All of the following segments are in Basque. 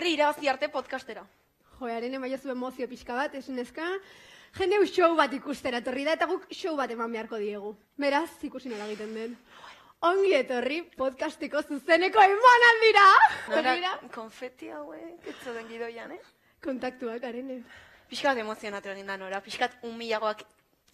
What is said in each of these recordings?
Etorri irabazi arte podcastera. Joearen emaiozu emozio pixka bat, esunezka. Jende show bat ikustera etorri da eta guk show bat eman beharko diegu. Beraz, ikusi nola egiten den. Ongi etorri podcasteko zuzeneko eman dira! Nora, konfeti hauek, ez zoden gidoian, eh? Kontaktuak, arene. Piskat emozionatu egin da nora, piskat humilagoak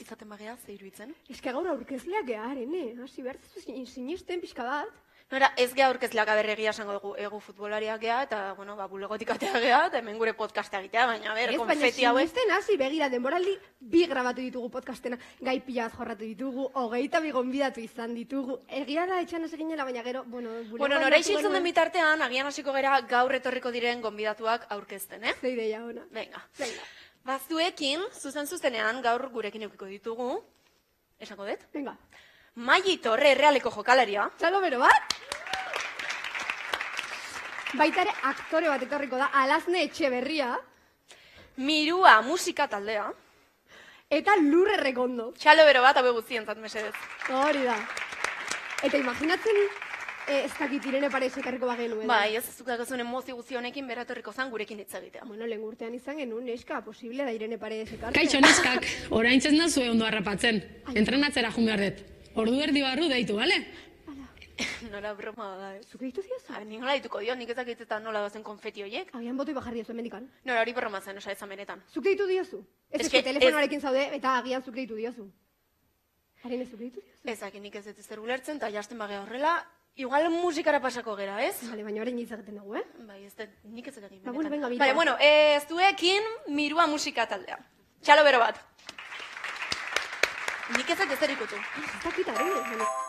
izaten bagea, ze iruditzen. Eske gaur aurkezleak gea, arene. Hasi behar zu sinisten pixka bat. Nora, ez gea aurkezleak aberregia esango dugu egu futbolariak gea, eta, bueno, ba, bulegotik atea gea, eta hemen gure podcastea egitea, baina, ber, Ez, konfeti hauek. sinisten hasi begira denboraldi bi grabatu ditugu podcastena, gai pila bat jorratu ditugu, hogeita bi gonbidatu izan ditugu. Egia da etxan hasi ginela, baina gero, bueno, bulegoan Bueno, nora isiltzen den bitartean, agian hasiko gera gaur etorriko diren gonbidatuak aurkezten, eh? Ze ideia ona. Venga. Venga, Bazuekin, zuzen zuzenean, gaur gurekin eukiko ditugu, esango dut, venga. Maili Torre errealeko jokalaria, Txalo bero bat? Baita ere aktore bat etorriko da, alazne etxe berria, Mirua musika taldea, eta lurre rekondo. txalo bero bat hau guztientzat mesedez. Hori da. Eta imaginatzen, eh, ez dakit irene pare ekarriko bagenu, edo? Bai, ez zuk dakazun emozio guzti honekin beratorriko zan gurekin hitz egitea. Bueno, lehen urtean izan genuen, neska, posible da irene pare ekartzea. Kaixo neskak, orain txez nazue ondo harrapatzen. Entrenatzera dut. Ordu erdi barru deitu, bale? Nola broma da, ez? Zuk ditu ziozu? A, nik nola dituko dio, nik ezakit eta nola dozen konfeti hoiek. Agian botoi bajarri diozu emendikan. Nola hori broma zen, osa ezan benetan. Zuk deitu diozu? Ez Ez eske telefonoarekin zaude, eta agian zuk deitu diozu. Haren ez zuk deitu diozu? Ezakit nik ez dut ezer ulertzen, eta jasten bagea horrela, igual musikara pasako gera, ez? Bale, baina orain izageten dugu, eh? Bai, ez dut, nik ez egin Ba, bueno, venga. Vale, bueno, ez duekin mirua musika taldea. Txalo bero bat. Nik ez dut ezer ikutu. Ez dakit,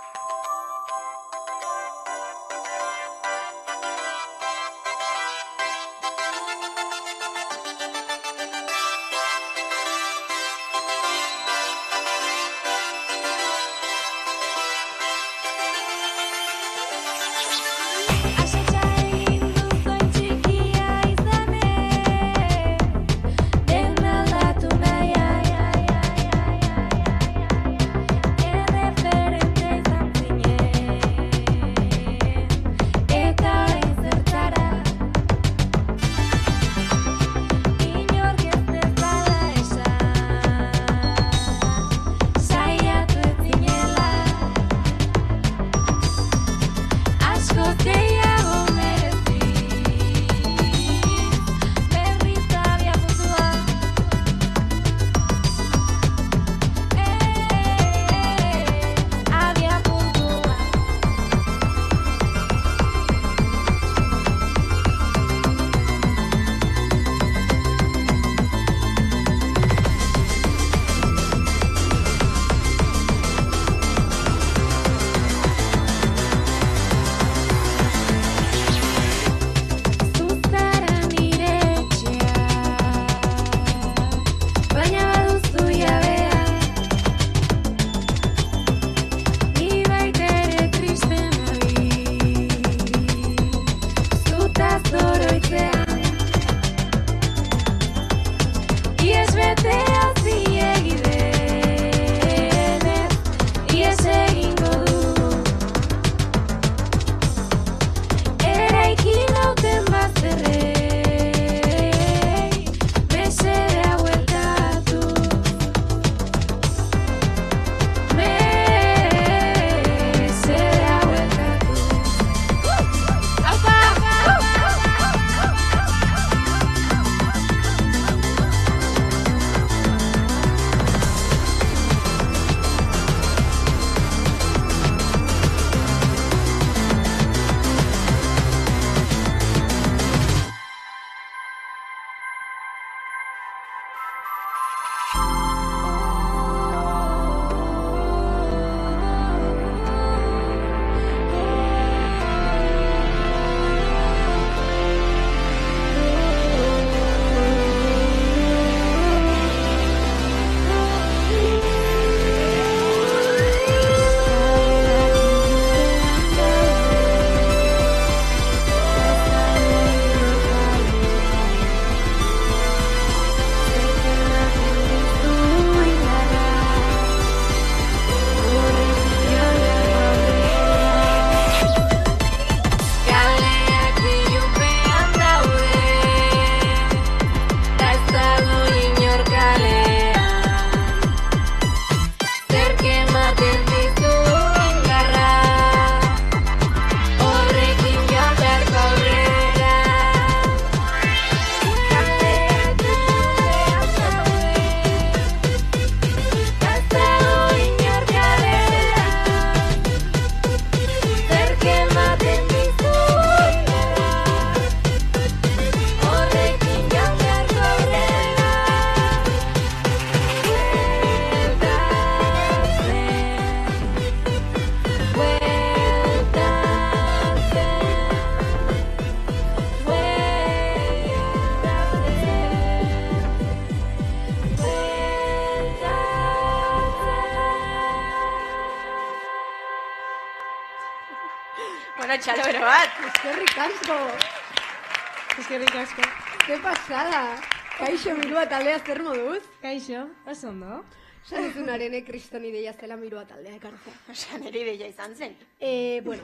Ze pasada. Kaixo mirua taldea zer moduz? Kaixo, oso ondo. Sanezunaren eh, kriston ideia zela mirua taldea ekartzea. Osa, nire ideia izan zen. E, bueno,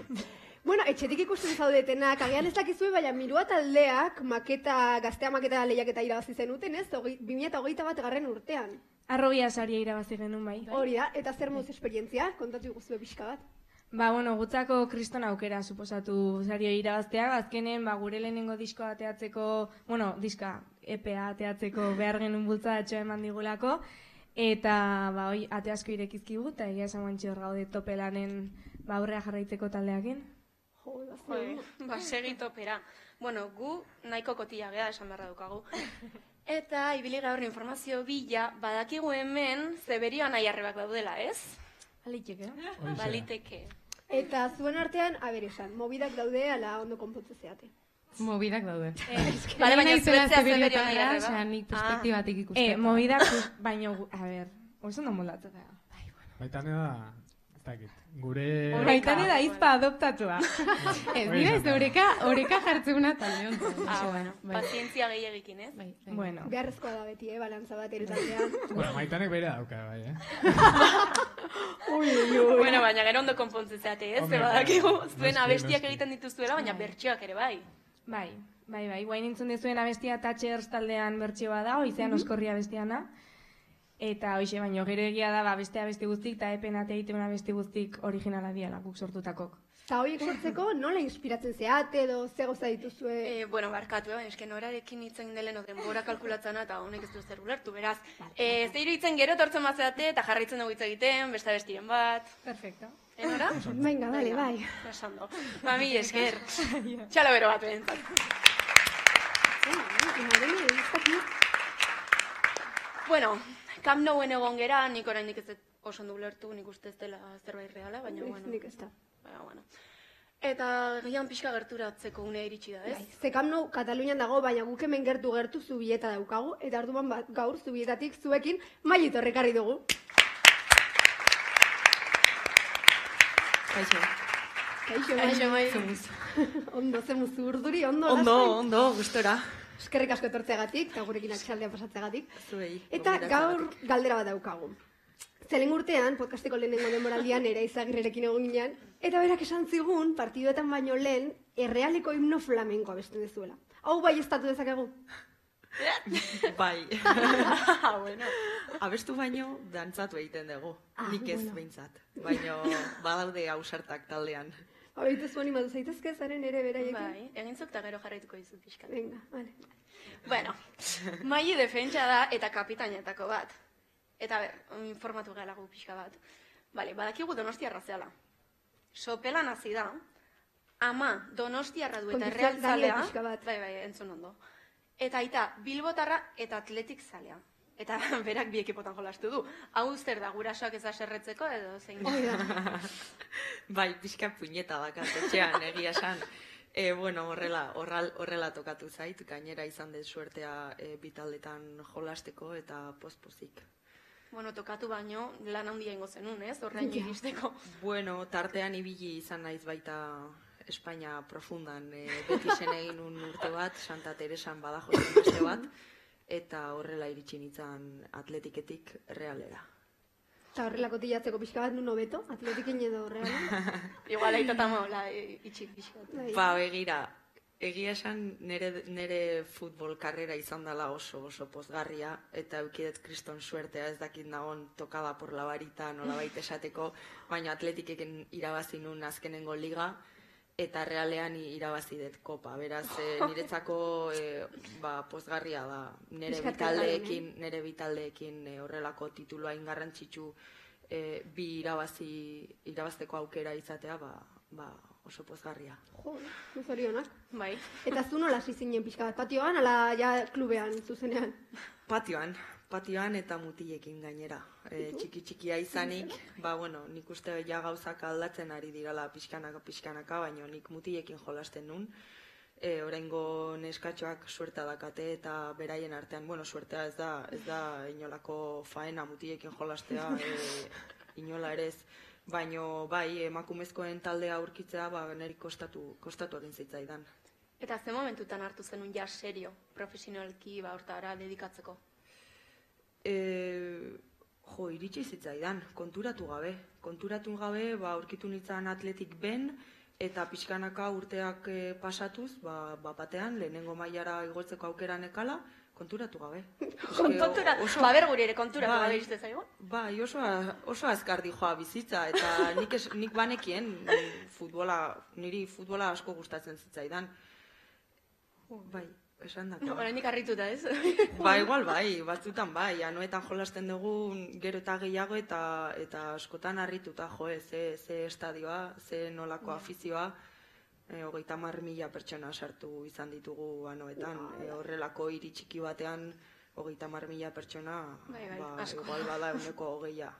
bueno, etxetik ikusten zaudetenak, agian ez dakizue, baina mirua taldeak maketa, gaztea maketa lehiaketa irabazi zenuten, ez? Hogei- 2008 bat garren urtean. Arrogia saria irabazi genuen bai. Hori da, eta zer moduz esperientzia, kontatu guzue pixka bat. Ba, bueno, gutzako kriston aukera suposatu sario irabaztea, azkenen ba, gure lehenengo diskoa ateatzeko, bueno, diska EPA ateatzeko behar genuen bultzadatxo eman digulako, eta ba, hoi, ate asko irekizkigu, eta egia esan guantxe hor gaude topelanen ba, aurrea jarraitzeko taldeakin. Jo, da Jode, ba, segitopera. Bueno, gu nahiko kotila gea esan beharra dukagu. Eta ibili gaur informazio bila badakigu hemen zeberioan aiarrebak daudela, ez? Aliteke, eh? Baliteke. Eta zuen artean, aber esan, mobidak daude ala ondo konpontze zeate. Mobidak daude. Bale, baina naizela zuetzea Zeberio aiarreba. osea, nik perspektibatik Eh, ikusteko. movidak, baino, gu- a ber, oso ondo moldatzen da. Baitane da, ez dakit, gure... Baitane da izpa adoptatua. Ez, dira ez oreka, oreka jartzeuna talde honetan. Ah, bueno, bai, pazientzia gehiagikin, ez? bai, bai. bueno, Beharrezkoa da beti, eh, balantza bat ere taldean. Bueno, maitanek bere dauka, bai, eh? ui, ui, ui. Bueno, baina gero ondo konpontzen zeate, ez? Hombre, Ze badakigu, zuen abestiak egiten dituzuela, baina bertsioak ere bai. bai, bai, bai, guain nintzen dezuen abestia Thatchers taldean bertsioa da, oizean oskorria bestiana. Eta hoxe, baino gero egia da, ba, beste abesti guztik, eta epen ate egiten abesti guztik originala diala, guk sortutakok. Eta horiek sortzeko nola inspiratzen zeate edo ze goza dituzue? E, bueno, barkatu, eh? eske norarekin hitzen delen denbora kalkulatzena eta honek ez du zer ulertu, beraz. E, ze iruditzen gero tortzen bazeate eta jarraitzen dugu hitz egiten, beste bestiren bat. Perfecto. Enora? Venga, bale, bai. Esan do. Ba, mi esker. Txalo bero bat dakit. Bueno, Camp Nouen egon gera, nik oraindik ez dut oso ondo ulertu, nik uste ez dela zerbait reala, baina bueno. Nik ez da. Baina, bueno. Eta gian pixka gerturatzeko unea iritsi da, ez? Bai, Zekam nou Katalunian dago, baina guk hemen gertu gertu zubieta daukagu, eta orduan ba, gaur zubietatik zuekin mailit horrekarri dugu. Kaixo. Kaixo, Kaixo, bai. bai. Ondo, ze muzu urduri, ondo. Ondo, ondo, gustora. Eskerrik asko etortzeagatik, eta gurekin atxaldea pasatzeagatik. Zuei. Eta gaur galdera bat daukagu. Zelen urtean, podcasteko lehenengo denboraldian ere izagirrerekin egon ginen, eta berak esan zigun, partiduetan baino lehen, errealeko himno flamenkoa beste dezuela. Hau bai estatu dezakegu? Bai. Ah, bueno. Abestu baino, dantzatu egiten dugu. Ah, Nik ez bueno. behintzat. Baino, badaude ausartak taldean. Horitu zuen imatu zaitezke zaren ere beraiekin? Bai, egin zuk eta gero jarraituko dizut pixka. Venga, vale. Bueno, maili defentsa da eta kapitainetako bat. Eta ber, informatu gara gu pixka bat. Bale, badakigu donostiarra zehala. Sopelan hasi da, ama donostiarra du eta real zalea. Bai, bai, entzun ondo. Eta aita, bilbotarra eta atletik zalea. Eta berak bi ekipotan jolastu du. Hau zer da, gurasoak ez aserretzeko edo zein da. Bai, pixka puñeta dakat, etxean, egia esan. E, bueno, horrela, horral, horrela tokatu zait, gainera izan dut suertea e, bitaldetan jolasteko eta pospozik. Bueno, tokatu baino, lan handia ingo zenun, ez? Horrein iristeko. Bueno, tartean ibili izan naiz baita Espainia profundan. E, beti zen egin un urte bat, Santa Teresan badajozen beste bat, eta horrela iritsi nintzen atletiketik realera. Eta horrelako tilatzeko pixka bat nun hobeto, atletikin edo horrean. Igual aita tamaola itxi pixka. Bai. Ba, begira, egia esan nere, nere futbol karrera izan dela oso oso pozgarria, eta eukidet kriston suertea ez dakit nagon tokada por la varita nolabait esateko, baina atletikekin irabazi nun azkenengo liga, eta realean irabazi dut kopa. Beraz, e, niretzako e, ba, pozgarria da. Nere bitaldeekin, nere bitaldeekin e, horrelako titulu hain garrantzitsu e, bi irabazi, irabazteko aukera izatea, ba, ba, oso pozgarria. Jo, zorionak. Bai. Eta zu nola hasi zinen pixka bat, patioan, ala ja klubean, zuzenean. Patioan, patioan eta mutilekin gainera. E, txiki txikia izanik, ba bueno, nik uste ja gauzak aldatzen ari dirala pixkanaka pixkanaka, baina nik mutilekin jolasten nun. E, oraingo neskatxoak suerta dakate eta beraien artean, bueno, suertea ez da, ez da inolako faena mutilekin jolastea, e, inola ere ez. Baino, bai, emakumezkoen taldea aurkitzea, ba, niri kostatu, kostatu egin zitzaidan. Eta ze momentutan hartu zenun ja serio, profesionalki ba hortara dedikatzeko. E, jo, iritsi zitzaidan, konturatu gabe. Konturatu gabe, ba, aurkitu nintzen atletik ben, eta pixkanaka urteak e, pasatuz, ba, ba, batean, lehenengo mailara igotzeko aukera nekala, konturatu gabe. Kontura, Oso- ba ber guri ere konturatu Bai. gabe iriste zaigu. Bai, oso, oso azkar dijoa bizitza, eta nik, es, nik banekien futbola, niri futbola asko gustatzen zitzaidan. Bai, esan dako. No, oraindik harrituta, ez? Ba, igual bai, batzutan bai, anuetan jolasten dugu gero eta gehiago eta eta askotan harrituta jo, eh, ze, ze estadioa, ze nolako afizioa, e, hogeita mar mila pertsona sartu izan ditugu anuetan, e, horrelako hiri txiki batean, hogeita mar mila pertsona, Bai, bai, ba, asko. igual bada euneko hogeia.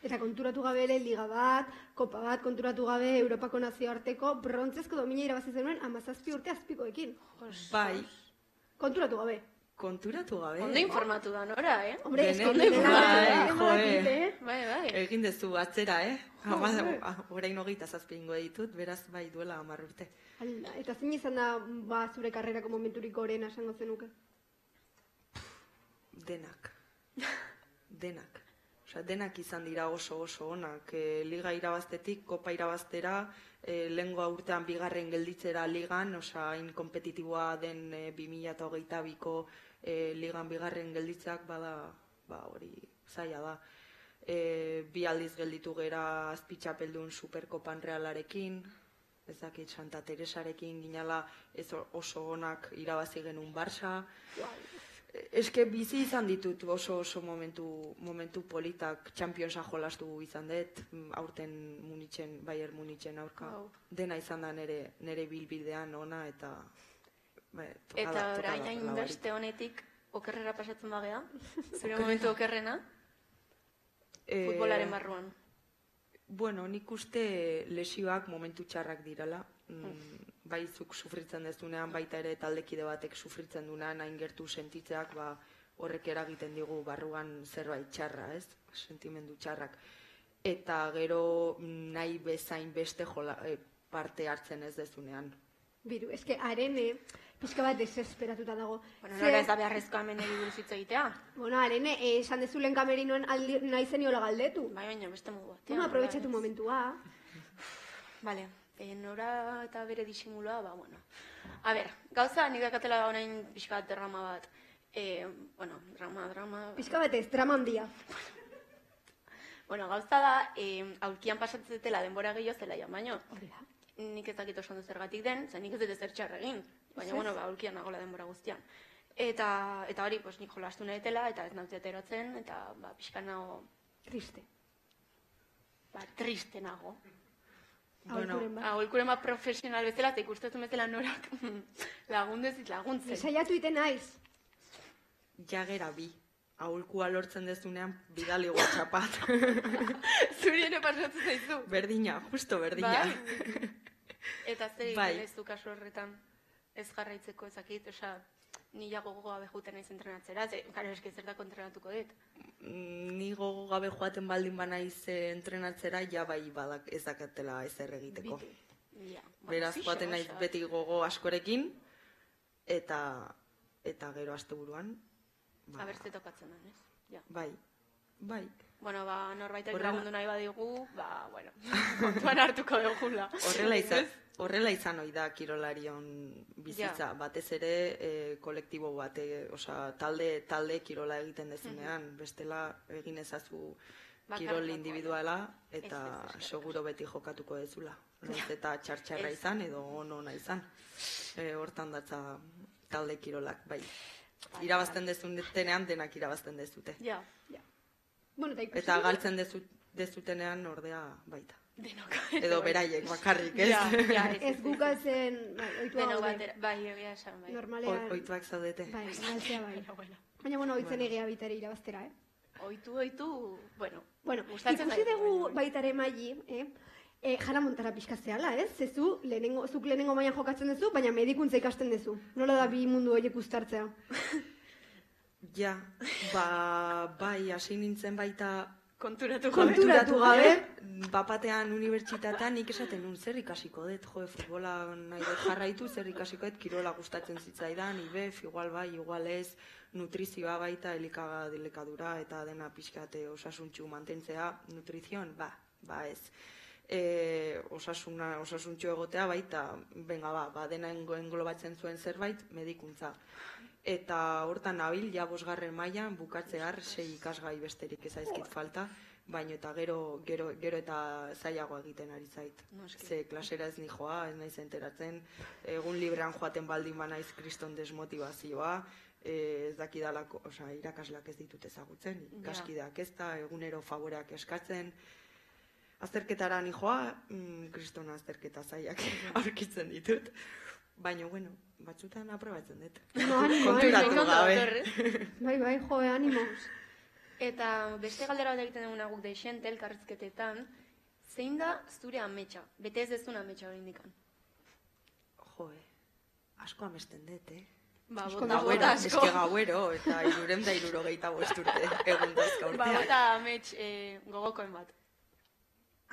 Eta konturatu gabe ere liga bat, kopa bat, konturatu gabe Europako nazioarteko brontzezko domina irabazi zenuen amazazpi urte azpikoekin. Bai, Konturatu gabe. konturatu gabe. Ondo informatu da nora, eh? Hombre, nire bai, lan- jo, eh. Bai, bai. Egin dezu atzera, eh? Ama, orain hogeita zazpingo ditut, beraz bai duela hamar urte. Ala, eta zein izan da ba, zure karrerako momenturik gorena esango zenuke? Denak. Denak. Osea, denak izan dira oso oso onak. E, liga irabaztetik, kopa irabaztera, e, lehengoa urtean bigarren gelditzera ligan, osea, hain kompetitiboa den e, 2008 biko e, ligan bigarren gelditzeak bada, ba, hori zaila da. E, bi aldiz gelditu gera azpitxapeldun superkopan realarekin, ez dakit Santa Teresarekin ginala ez oso onak irabazi genuen Barça. Eske bizi izan ditut oso oso momentu, momentu politak Championsa jolastu izan dut, aurten Munitzen, Bayern Munitzen aurka. Wow. Dena izan da nere, nere bilbidean ona eta... Be, tokada- Eta orain por la hainbeste honetik okerrera pasatzen bagea. Zure momentu okerrena, Eh, futbolaren barruan. Bueno, nik uste lesioak momentu txarrak direla. Mm, bai zuk sufritzen dezunean, baita ere taldekide batek sufritzen dunean, hain gertu sentitzeak, ba, horrek eragiten digu barruan zerbait txarra, ez? Sentimendu txarrak. Eta gero nahi bezain beste jola, eh, parte hartzen ez dezunean. Biru, eske arene pixka bat desesperatuta dago. Bueno, nora ez da beharrezkoa hemen buruz hitz egitea. Bueno, arene, eh, esan dezulen kamerinoen aldi, nahi zeniola galdetu. Bai, baina beste modu batean. Bueno, aprobetxatu bai. momentua. Vale, e, nora eta bere disimulua, ba, bueno. A ber, gauza nik dakatela orain pixka bat drama bat. E, bueno, drama, drama... Pixka bat ez, drama handia. Bueno, gauza da, e, aulkian pasatzen dutela denbora gehiago zela ja, baino. Horrela. Nik ez dakit oso ondo zergatik den, zen nik ez dut ezer txarra egin. Baina, bueno, ba, aulkian nagola denbora guztian. Eta, eta hori, pues, nik jolastu nahetela, eta ez nautzea ateratzen, eta, ba, pixka nago, Triste. ba, triste nago. Aholkuren bat. Aholkuren bat profesional bezala, eta ikustetzen bezala norak lagundu ez laguntzen. Saiatu iten naiz. Jagera bi. Aholkua lortzen dezunean, bidali WhatsAppat. Zuri ere pasatzen zaizu. berdina, justo berdina. Bai. Eta zer Bai. egiten ez du kasu horretan ez jarraitzeko ezakit, osea, nila gogoa behuten naiz entrenatzera, ze, karo, eski zer da entrenatuko dit. Mm, ni gogo gabe joaten baldin banaiz eh, entrenatzera, ja bai badak ez dakatela ezer egiteko. Ja, bueno, Beraz, fixo, joaten naiz beti gogo askorekin, eta eta gero asteburuan, ba, Aber ze tokatzen den, ez? Ja. bai, bai. Bueno, ba, norbaitek Horrela- lagundu nahi badigu, ba, bueno, kontuan hartuko dugula. Horrela izan, horrela izan ohi da kirolarion bizitza, batez ere e, kolektibo bate, osea, talde talde kirola egiten dezunean, bestela egin ezazu kirol individuala eta Ez, ez, ez, seguro beti jokatuko dezula. Nahiz eta txartxarra izan edo ono ona izan. E, hortan datza talde kirolak, bai. Irabazten dezutenean denak irabazten dezute. Ja, Bueno, eta ikusi. Eta galtzen dezu, dezutenean ordea baita. denok. Edo beraiek bakarrik, ez? Ja, ja, ez, gukatzen, bai, oitua Denok batera, bai, egia esan, bai. Normalean, O- Oituak zaudete. bai, galtzea bai. Bueno, bueno. Baina, bueno, oitzen egia bitare irabaztera, eh? Oitu, oitu, bueno, Bueno, Gustatzen ikusi dugu bai, bai. baitare maili, eh? E, jara montara pixka zehala, ez? Zezu, lehenengo, zuk lehenengo mailan jokatzen duzu, baina medikuntza ikasten duzu. Nola da bi mundu horiek uztartzea? Ja, ba, bai, hasi nintzen baita Konturatu gabe. konturatu gabe, bapatean unibertsitatean nik esaten nun zer ikasiko dut, jo, futbola nahi dut jarraitu, zer ikasiko dut, kirola gustatzen zitzaidan, IBEF, igual bai, igual ez, nutrizioa baita, elikaga delikadura eta dena pixkate osasuntxu mantentzea, nutrizion, ba, ba ez. E, osasuna, osasuntxu egotea baita, benga ba, ba dena englobatzen zuen zerbait, medikuntza. Eta hortan nabil, ja bosgarren mailan bukatzear sei ikasgai besterik ez zaizkit falta, baino eta gero, gero, gero eta zailago egiten ari zait. Noski. Ze klasera ez nijoa, ez naiz enteratzen, egun librean joaten baldin banaiz kriston desmotivazioa, eh, ez dakidalako, osea, irakasleak ez ditut ezagutzen, ikaskideak ez da, egunero favoreak eskatzen, azterketara nijoa, mm, kriston azterketa zaiak aurkitzen ditut, baina, bueno, batzutan aprobatzen dut. No, animo, Konturatu animo. gabe. Bai, bai, jo, animo. Eta beste galdera bat egiten duguna guk deixente elkarrizketetan, zein da zure ametsa? Bete ez dezun ametsa hori indikan. Jo, eh, asko amesten dut, eh? Ba, bota, Gauero, bota eske asko. gauero, eta irurem da irurogeita bost urte, egun dazka Ba, urteak. bota amets eh, gogokoen bat.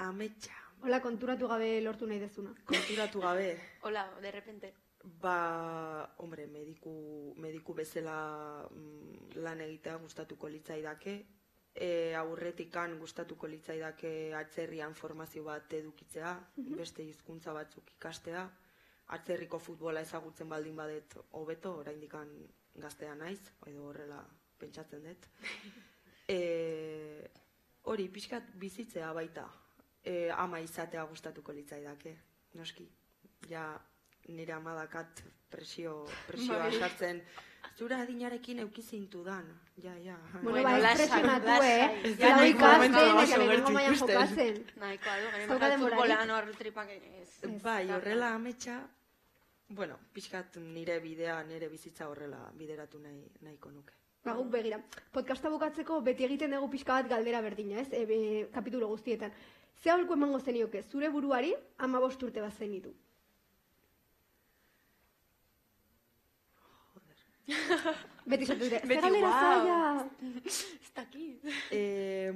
Ametsa, Hola, konturatu gabe lortu nahi dezuna. konturatu gabe, Hola, de repente. ba, hombre, mediku, mediku bezala mm, lan egitea gustatuko litzaidake, e, aurretikan gustatuko litzaidake atzerrian formazio bat edukitzea, beste hizkuntza batzuk ikastea, atzerriko futbola ezagutzen baldin badet hobeto, oraindikan gaztea naiz, edo horrela pentsatzen dut. E, hori, pixkat bizitzea baita, e, ama izatea gustatuko litzaidake, noski. Ja, nire amadakat presio, presioa Bai. sartzen, zure adinarekin eukizintu dan, ja, ja. Bueno, Bueno, bai, lasai, presionatu, eh? Ez Ja, nahiko ikasten, eta ikusten. jokatzen. Nahikoa du, Ez gero bakal futbolan hor tripak ez. Bai, ez horrela ametsa, bueno, pixkat nire bidea, nire bizitza horrela bideratu nahi, nahiko nuke. Ba, guk begira. Podcasta bukatzeko beti egiten dugu pixka bat galdera berdina, ez? E, be, kapitulo guztietan. Ze aholku emango zenioke, zure buruari ama urte bat zenitu. Beti esatu dire, ze Beti, galdera wow. zaila. Ez dakit. E,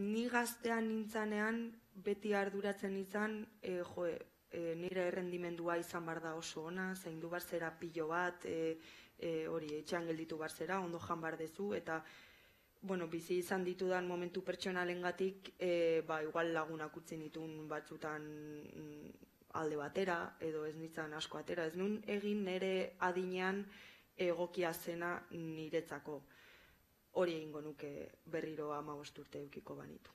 ni gaztean nintzanean, beti arduratzen izan, e, jo, e, nire errendimendua izan bar da oso ona, zaindu bar zera pilo bat, e, e, hori, etxean gelditu bar zera, ondo jan bar dezu, eta bueno, bizi izan ditudan momentu pertsonalengatik, e, ba, igual lagunak utzi nitun batzutan mm, alde batera, edo ez nintzen asko atera. Ez nun egin nire adinean egokia zena niretzako. Hori egingo nuke berriro ama urte eukiko banitu.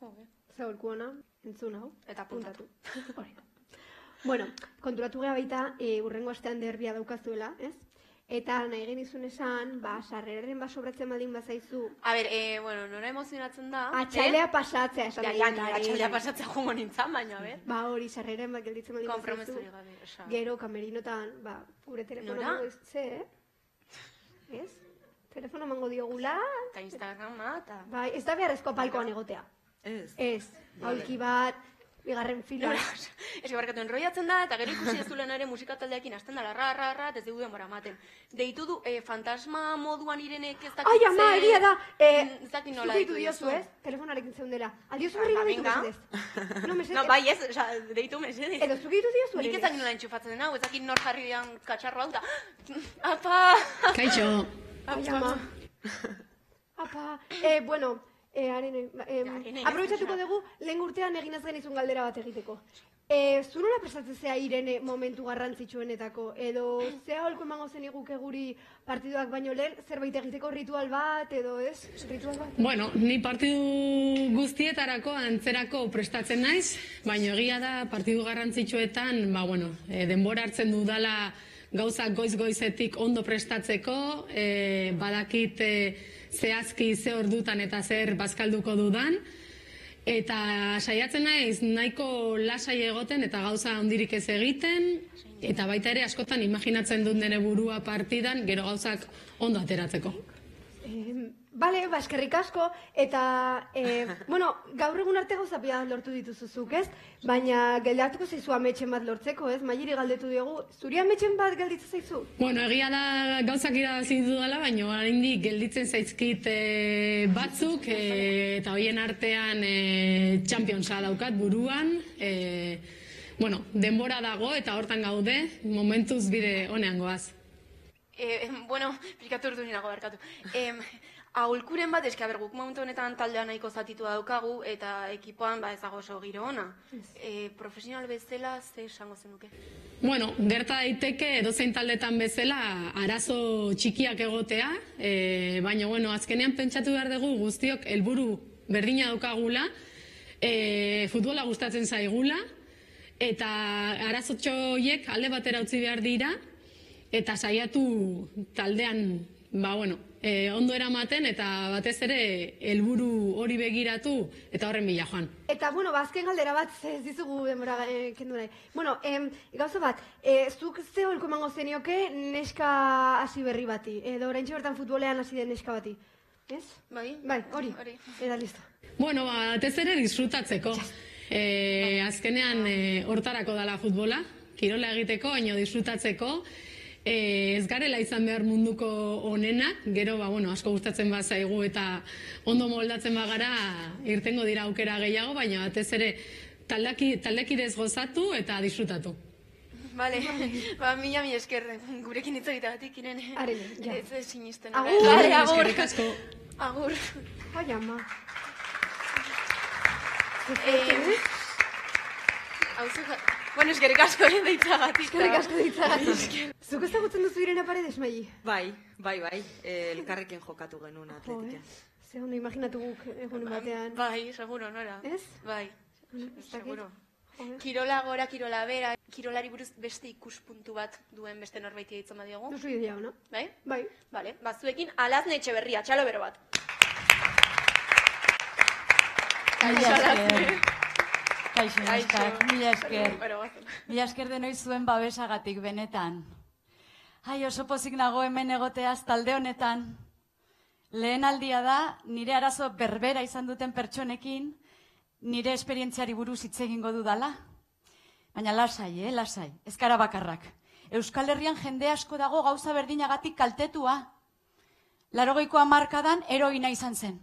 Jode. Ze aholku ona, entzun hau. Eta puntatu. Hori da. Bueno, konturatu gara baita, e, urrengo astean derbia daukazuela, ez? Eta nahi genizun esan, ba, sarreraren basobratzen baldin bazaizu, A ber, eh, bueno, nora emozionatzen da. atxalea pasatzea esan Ja, nahi ja, eh. atxaldea pasatzea joango nintzen, baina, a ber. Ba, hori, sarreren bat gelditzen baldin bazaizu. gabe, osa. Gero, kamerinotan, ba, gure telefono diz- ze, eh? Ez? Telefono emango diogula, Eta Instagrama, eta... bai, ez da beharrezko palkoan egotea. Ez, Ez, aulki bat, bigarren fila. Nora, ez que barkatu enroiatzen da, eta gero ikusi ez duela ere musika taldeakin hasten dela, ra, ra, ra, eta ez dugu denbora ematen. Deitu du, eh, fantasma moduan irenek ez dakit Ai, ama, egia da, eh, Mm, ez dakit nola deitu diozu, ez? Telefonarekin zeundela. Aldiozu Ah, berri ba, gabe deitu venga. mesedez. No, mesedez. No, bai ez, oza, deitu mesedez. Edo zuk deitu diozu Nik ez dakit nola entxufatzen den hau, ez dakit nor jarri dian katxarro hau, da, apa! Kaixo, Ai, ama. Apa, eh, bueno, eh, arene, em, Arene, aprobetsatuko dugu, lehen urtean egin ez genizun galdera bat egiteko. Eh, zu nola prestatzen zea Irene momentu garrantzitsuenetako? Edo zea holko emango zen iguke guri partiduak baino lehen, zerbait egiteko ritual bat, edo ez? Ritual bat? Bueno, ni partidu guztietarako antzerako prestatzen naiz, baina egia da partidu garrantzitsuetan, ba bueno, e, denbora hartzen dudala gauzak goiz-goizetik ondo prestatzeko, e, badakit e, zehazki ze ordutan eta zer bazkalduko dudan, eta saiatzen naiz nahiko lasai egoten eta gauza hondirik ez egiten, eta baita ere askotan imaginatzen dut nire burua partidan, gero gauzak ondo ateratzeko. Bale, ba, eskerrik asko, eta, e, bueno, gaur egun arte gauza bat lortu dituzuzuk, ez? Baina geldatuko zaizu ametxen bat lortzeko, ez? Mairi galdetu diogu, zuri ametxen bat gelditzen zaizu? Bueno, egia da gauzak irabazi dudala, baina oraindik gelditzen zaizkit e, batzuk e, eta hoien artean e, Championsa daukat buruan. E, bueno, denbora dago eta hortan gaude, momentuz bide honean goaz. E, bueno, pikatu urdu ninago barkatu. Em, aholkuren bat, eske, aber, guk momentu honetan taldea nahiko zatitua daukagu, eta ekipoan, ba, ezago oso giro ona. E, profesional bezala, ze esango zenuke? Bueno, gerta daiteke edozein taldetan bezala arazo txikiak egotea, e, baina bueno, azkenean pentsatu behar dugu guztiok helburu berdina daukagula, e, futbola gustatzen zaigula, eta arazotxo horiek alde batera utzi behar dira, eta saiatu taldean, ba bueno, e, ondo eramaten eta batez ere helburu hori begiratu eta horren bila joan. Eta, bueno, ba, azken galdera bat, ze ez dizugu denbora e, kendu nahi. Bueno, em, gauza bat, e, zuk ze holko emango zenioke neska hasi berri bati, edo orain bertan futbolean hasi den neska bati. Ez? Bai? Bai, hori. Hori. Eta listo. Bueno, ba, batez ere disfrutatzeko. E, azkenean e, hortarako dala futbola, kirola egiteko, baino disfrutatzeko. E, ez garela izan behar munduko onenak, gero, ba, bueno, asko gustatzen bazaigu eta ondo moldatzen bagara irtengo dira aukera gehiago, baina batez ere taldaki, taldekidez gozatu eta disfrutatu. Vale, ba, mila mi esker gurekin hitz egiteagatik irene. Are, ja. Ez ez sinisten. Agur. Vale, agur. Asko. Agur. Ai, ama. Eh, Hauzu, bueno, eskerrik asko ere deitzagatik. Eskerrik asko ditzagatik. Zuk ezagutzen duzu Irene Paredes, Maili? Bai, bai, bai, eh, elkarrekin jokatu genuen Jo, atletiken. eh? Ze ondo imaginatu guk egunen batean. Bai, seguro, nora? Ez? Bai, seguro. Kirola gora, kirola bera, kirolari buruz beste ikuspuntu bat duen beste norbaiti ditzen badiogu. Duzu idea, no? Bai? Bai. Vale, bazuekin alazne etxe berria, txalo bero bat. Mila esker. Kaixo, mila esker. Mila esker denoi zuen babesagatik, benetan. Ai, oso pozik nago hemen egoteaz talde honetan. Lehen aldia da, nire arazo berbera izan duten pertsonekin, nire esperientziari buruz hitz egingo dudala. Baina lasai, eh, lasai, ez gara bakarrak. Euskal Herrian jende asko dago gauza berdinagatik kaltetua. Larogeiko hamarkadan eroina izan zen.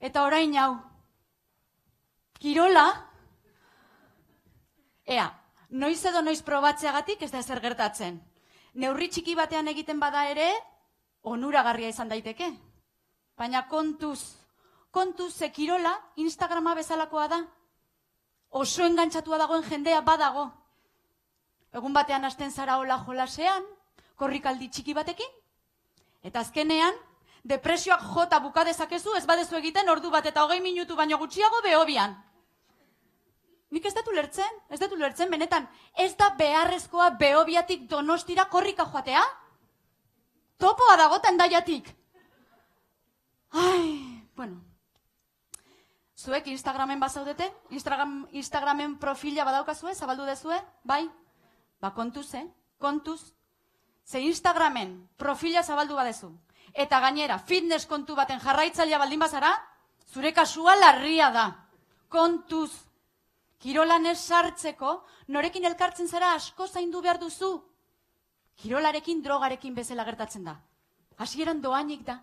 Eta orain hau. Kirola, Ea, noiz edo noiz probatzeagatik ez da zer gertatzen. Neurri txiki batean egiten bada ere, onuragarria izan daiteke. Baina kontuz, kontuz ze kirola Instagrama bezalakoa da. Oso engantzatua dagoen jendea badago. Egun batean hasten zara hola jolasean, korrikaldi txiki batekin, eta azkenean, depresioak jota buka dezakezu ez badezu egiten ordu bat eta hogei minutu baino gutxiago behobian. Nik ez dut ulertzen, ez dut ulertzen, benetan, ez da beharrezkoa behobiatik donostira korrika joatea? Topoa dago tendaiatik. Ai, bueno. Zuek Instagramen bazaudete? Instagram, Instagramen profila badaukazue, zabaldu dezue? Bai? Ba, kontuz, eh? Kontuz. Ze Instagramen profila zabaldu badezu. Eta gainera, fitness kontu baten jarraitzailea baldin bazara, zure kasua larria da. Kontuz. Kirolan ez sartzeko, norekin elkartzen zara asko zaindu behar duzu. Kirolarekin drogarekin bezala gertatzen da. Hasieran doainik da.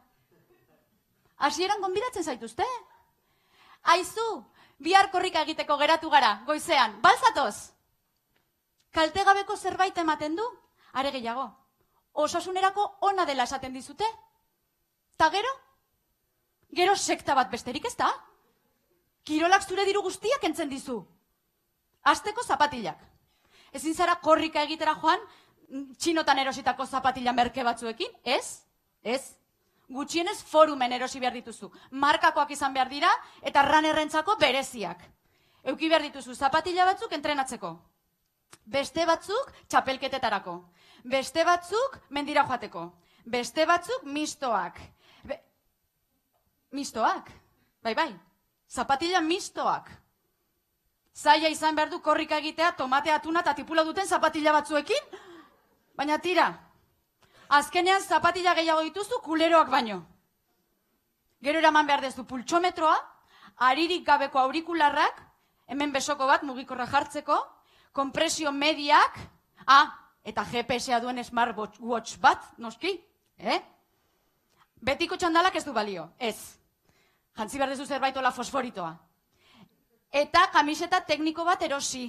Hasieran gonbidatzen zaituzte. Aizu, bihar korrika egiteko geratu gara, goizean, balzatoz. Kaltegabeko zerbait ematen du, are gehiago. Osasunerako ona dela esaten dizute. Ta gero? Gero sekta bat besterik ez da? Kirolak zure diru guztiak entzen dizu. Azteko zapatilak. Ezin zara korrika egitera joan, txinotan erositako zapatila merke batzuekin, ez? Ez. Gutxienez forumen erosi behar dituzu. Markakoak izan behar dira, eta ranerrentzako bereziak. Euki behar dituzu zapatila batzuk entrenatzeko. Beste batzuk txapelketetarako. Beste batzuk mendira joateko. Beste batzuk mistoak. Be... Mistoak. Bai, bai. Zapatila mistoak. Zaila izan behar du korrika egitea tomate atuna eta tipula duten zapatila batzuekin. Baina tira, azkenean zapatila gehiago dituzu kuleroak baino. Gero eraman behar dezu pultsometroa, aririk gabeko aurikularrak, hemen besoko bat mugikorra jartzeko, kompresio mediak, ah, eta GPS-a duen smartwatch bat, noski, eh? Betiko txandalak ez du balio, ez. Jantzi behar dezu zerbait ola fosforitoa. Eta kamiseta tekniko bat erosi.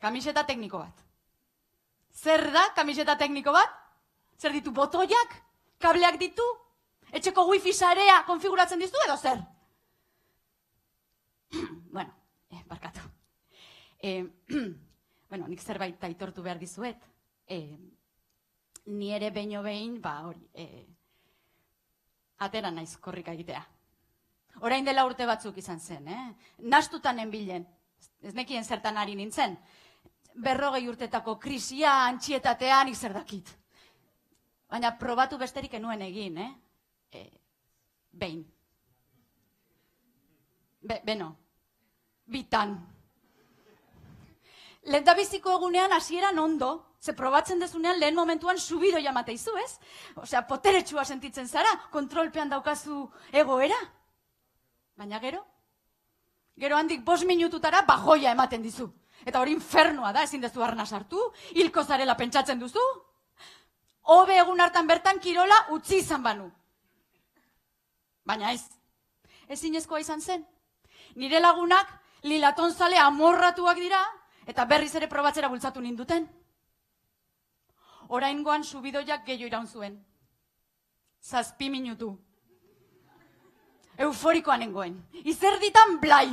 Kamiseta tekniko bat. Zer da kamiseta tekniko bat? Zer ditu botoiak? Kableak ditu? Etxeko wifi sarea konfiguratzen dizu edo zer? bueno, eh, barkatu. Eh, bueno, nik zerbait aitortu behar dizuet. Eh, ni ere beino behin, ba, hori, eh, atera naiz korrika egitea. Orain dela urte batzuk izan zen, eh? Nastutan enbilen, ez nekien zertan ari nintzen. Berrogei urtetako krisia, antxietatean, nik zer dakit. Baina probatu besterik enuen egin, eh? E, behin. Be, beno, bitan. Lehendabiziko egunean hasieran ondo, ze probatzen dezunean lehen momentuan subido jamate izu, ez? Osea, poteretsua sentitzen zara, kontrolpean daukazu egoera. Baina gero? Gero handik bos minututara bajoia ematen dizu. Eta hori infernua da, ezin dezu arna sartu, hilko zarela pentsatzen duzu. Hobe egun hartan bertan kirola utzi izan banu. Baina ez. Ezinezkoa izan zen. Nire lagunak lilaton zale amorratuak dira, eta berriz ere probatzera bultzatu ninduten. Oraingoan subidoiak gehiago iraun zuen. Zazpi minutu. Euforikoa nengoen. Izerditan blai.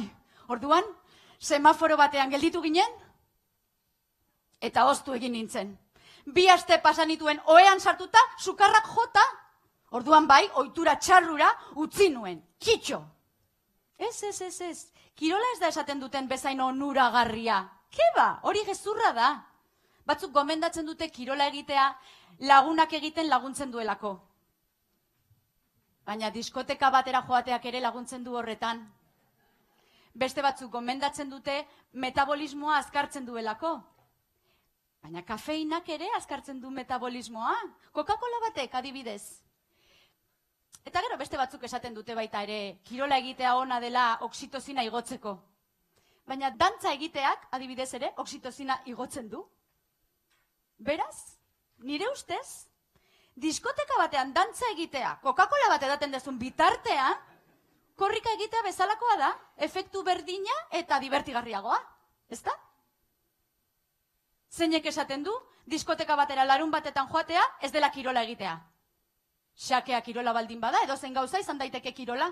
Orduan, semaforo batean gelditu ginen, eta oztu egin nintzen. Bi aste pasanituen oean sartuta, sukarrak jota, orduan bai, ohitura txarrura utzi nuen. Kitxo! Ez, ez, ez, ez. Kirola ez da esaten duten bezain onuragarria. Ke ba, hori gezurra da. Batzuk gomendatzen dute kirola egitea lagunak egiten laguntzen duelako. Baina diskoteka batera joateak ere laguntzen du horretan. Beste batzuk gomendatzen dute metabolismoa azkartzen duelako. Baina kafeinak ere azkartzen du metabolismoa. Coca-Cola batek adibidez. Eta gero beste batzuk esaten dute baita ere kirola egitea ona dela oksitozina igotzeko. Baina dantza egiteak adibidez ere oksitozina igotzen du. Beraz, nire ustez, diskoteka batean dantza egitea, Coca-Cola bat edaten dezun bitartean, korrika egitea bezalakoa da, efektu berdina eta divertigarriagoa. Ez da? Zeinek esaten du, diskoteka batera larun batetan joatea, ez dela kirola egitea. Xakea kirola baldin bada, edo zen gauza izan daiteke kirola.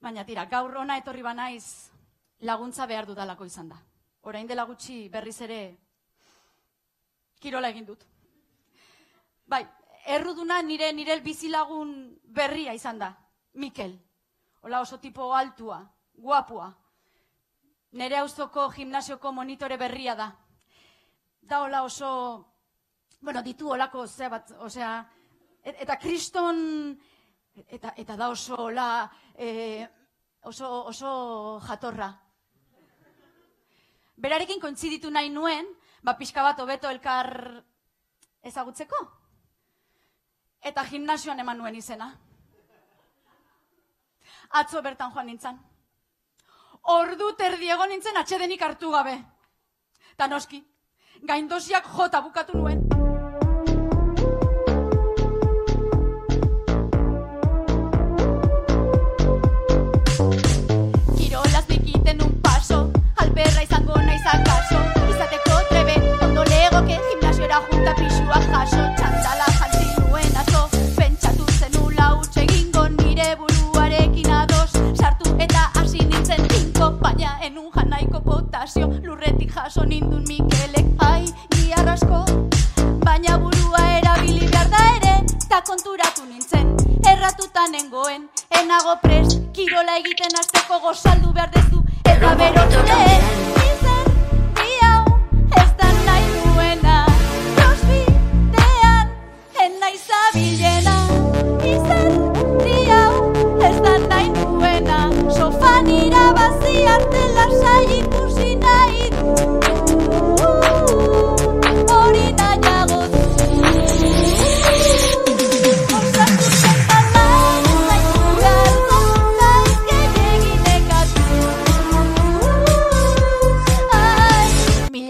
Baina tira, gaur ona etorri banaiz laguntza behar dudalako izan da. Orain dela gutxi berriz ere kirola egin dut. Bai, erruduna nire nire bizilagun berria izan da, Mikel. Hola oso tipo altua, guapua. Nere auzoko gimnasioko monitore berria da. Da hola oso, bueno, ditu holako ze bat, osea, et- eta kriston, eta, eta da oso hola, eh, oso, oso jatorra. Berarekin kointziditu nahi nuen, ba pixka bat hobeto elkar ezagutzeko. Eta gimnasioan eman nuen izena. Atzo bertan joan nintzen. Ordu terdiego nintzen atxedenik hartu gabe. Ta noski, gaindosiak jota bukatu nuen. Kirolaz nikiten un paso, alperra izango naiz akaso. Izateko trebe, ondo legoke, gimnasiora junta pixua jaso. Enun janaiko potasio. Lurretik jaso nindun Mikelek, ai, giarrasko. Baina burua erabili behar da ere, ta konturatu nintzen. Erratuta nengoen, enago prest, kirola egiten hasteko gozaldu behar dezu, eta berotu. Izan, di hau, ez da nahi crossfitean.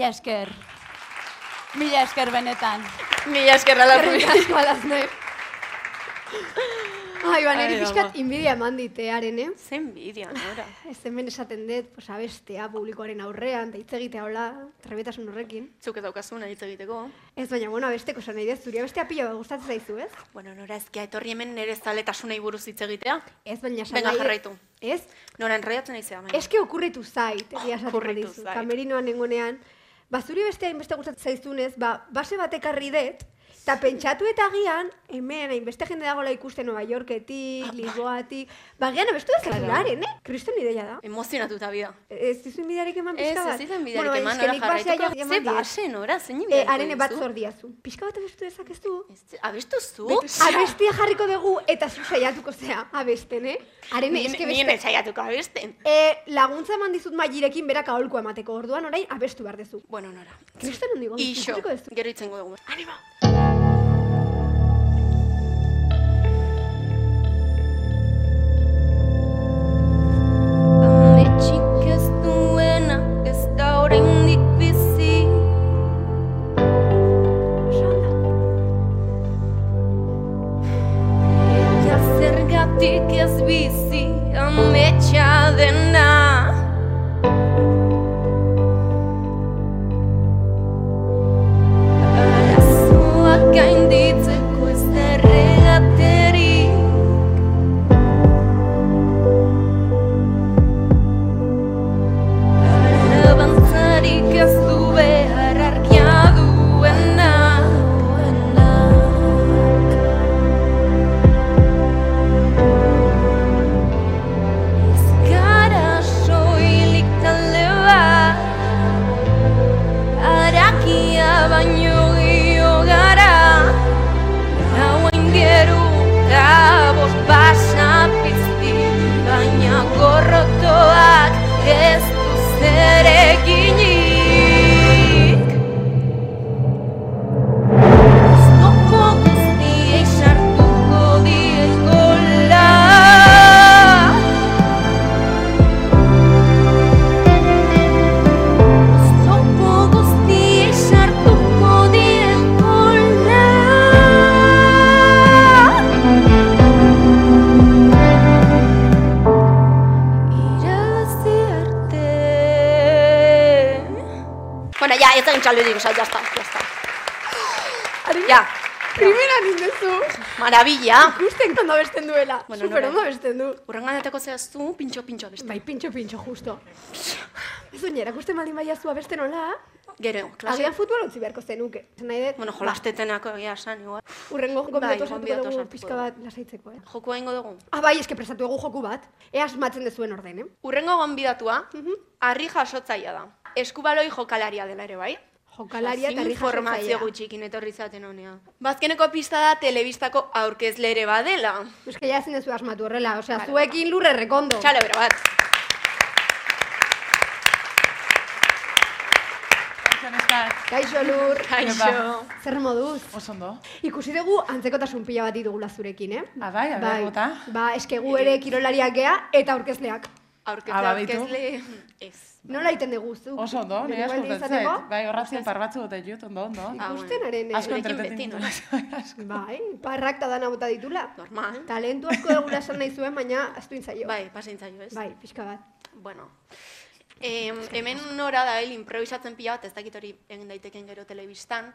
esker. Mila esker benetan. Mila esker ala Rubi. Mila esker ala Ai, ba, niri Ai, pixkat ama. inbidia eman ditearen, eh? Zen bideoan, ora. Ez hemen esaten dut, pues, abestea publikoaren aurrean, da hitz egitea hola, trebetasun horrekin. Zuk ez daukazuna hitz egiteko. Ez baina, bueno, abesteko esan nahi dut, zuri abestea pila bat gustatzen zaizu, ez? Bueno, nora ezkia etorri hemen nire zaletasunei buruz hitz egitea. Ez baina esan dut- jarraitu. Ez? Nora enraiatzen nahi zea, baina. Eske okurritu zait, egia esaten dizu. zait. Kamerinoan nengonean, ba, zuri beste hainbeste gustatzen zaizunez, ba, base batek arri dut, eta pentsatu eta agian, hemen, hainbeste jende dagoela ikusten Nueva Yorketik, Lisboatik, ba, agian abestu ez zazularen, eh? Kriston ideia da. Emozionatuta bida. Ez dizu inbidiarik eman Ez, pixka bat? ez biderik Bueno, baina eman, nora jarraituko. ja Ze eman base, nora, zein Eh, biderik arene bat dizu? zor diazu. Pixka bat abestu dezakezu? Abestu zu? Abestia jarriko dugu eta zu saiatuko zea abesten, eh? Arene, eske Nien beste... saiatuko abesten. E, laguntza eman dizut mailerekin berak aholku emateko, orduan orain abestu behar dezu. Bueno, nora. Kriston hondi gondi, Ixo, gero itzengo dugu. Anima! Ya, Primera nindezu. maravilla. Ikusten ondo abesten duela. Bueno, Super ondo abesten du. Urrengan eteko zehaztu, pintxo, pintxo beste. Bai, pintxo, pintxo, justo. Ez oinera, ikusten baldin baiazu abesten hola, Gero, klase. agian futbol utzi beharko zenuke. Nahi dut, Bueno, jolastetenako egia esan, igual. urrengo Bai, gomendatu sartuko gonbidatu dugu pixka dugu. bat lasaitzeko, eh? Joku egingo dugu. Ah, bai, eske prestatu dugu joku bat. Ea asmatzen dezuen orden, eh? Urrengo gonbidatua, harri jasotzaia da. Eskubaloi jokalaria dela ere, bai? Jokalaria eta informazio gutxikin etorri zaten honea. Bazkeneko pista da telebistako aurkezle ere badela. Eske ja ezin dezu asmatu horrela, osea, zuekin lurre rekondo. Txalo, bero bat. Kaixo lur. Kaixo. Zer moduz? Oso ondo. Ikusi dugu antzekotasun pila bat ditugula zurekin, eh? Ah, bai, bota. Ba, eske gu ere kirolariak gea eta aurkezleak. Aurkezle, Ah, baditu. aurkezle, ez. Nola egiten dugu zu? Oso ondo, nire asko zait. Bai, horratzen par batzu bota ditut, ondo, ondo. Ah, Ikusten haren, Asko ditut. Bai, parrak ta dana bota ditula. Normal. Talentu asko dugula esan nahi zuen, baina astu intzaio. Bai, pasintzaio, ez? Bai, pixka bat. Bueno. Em, hemen nora da, el improvisatzen pila bat, ez dakit hori egin daiteken gero telebistan.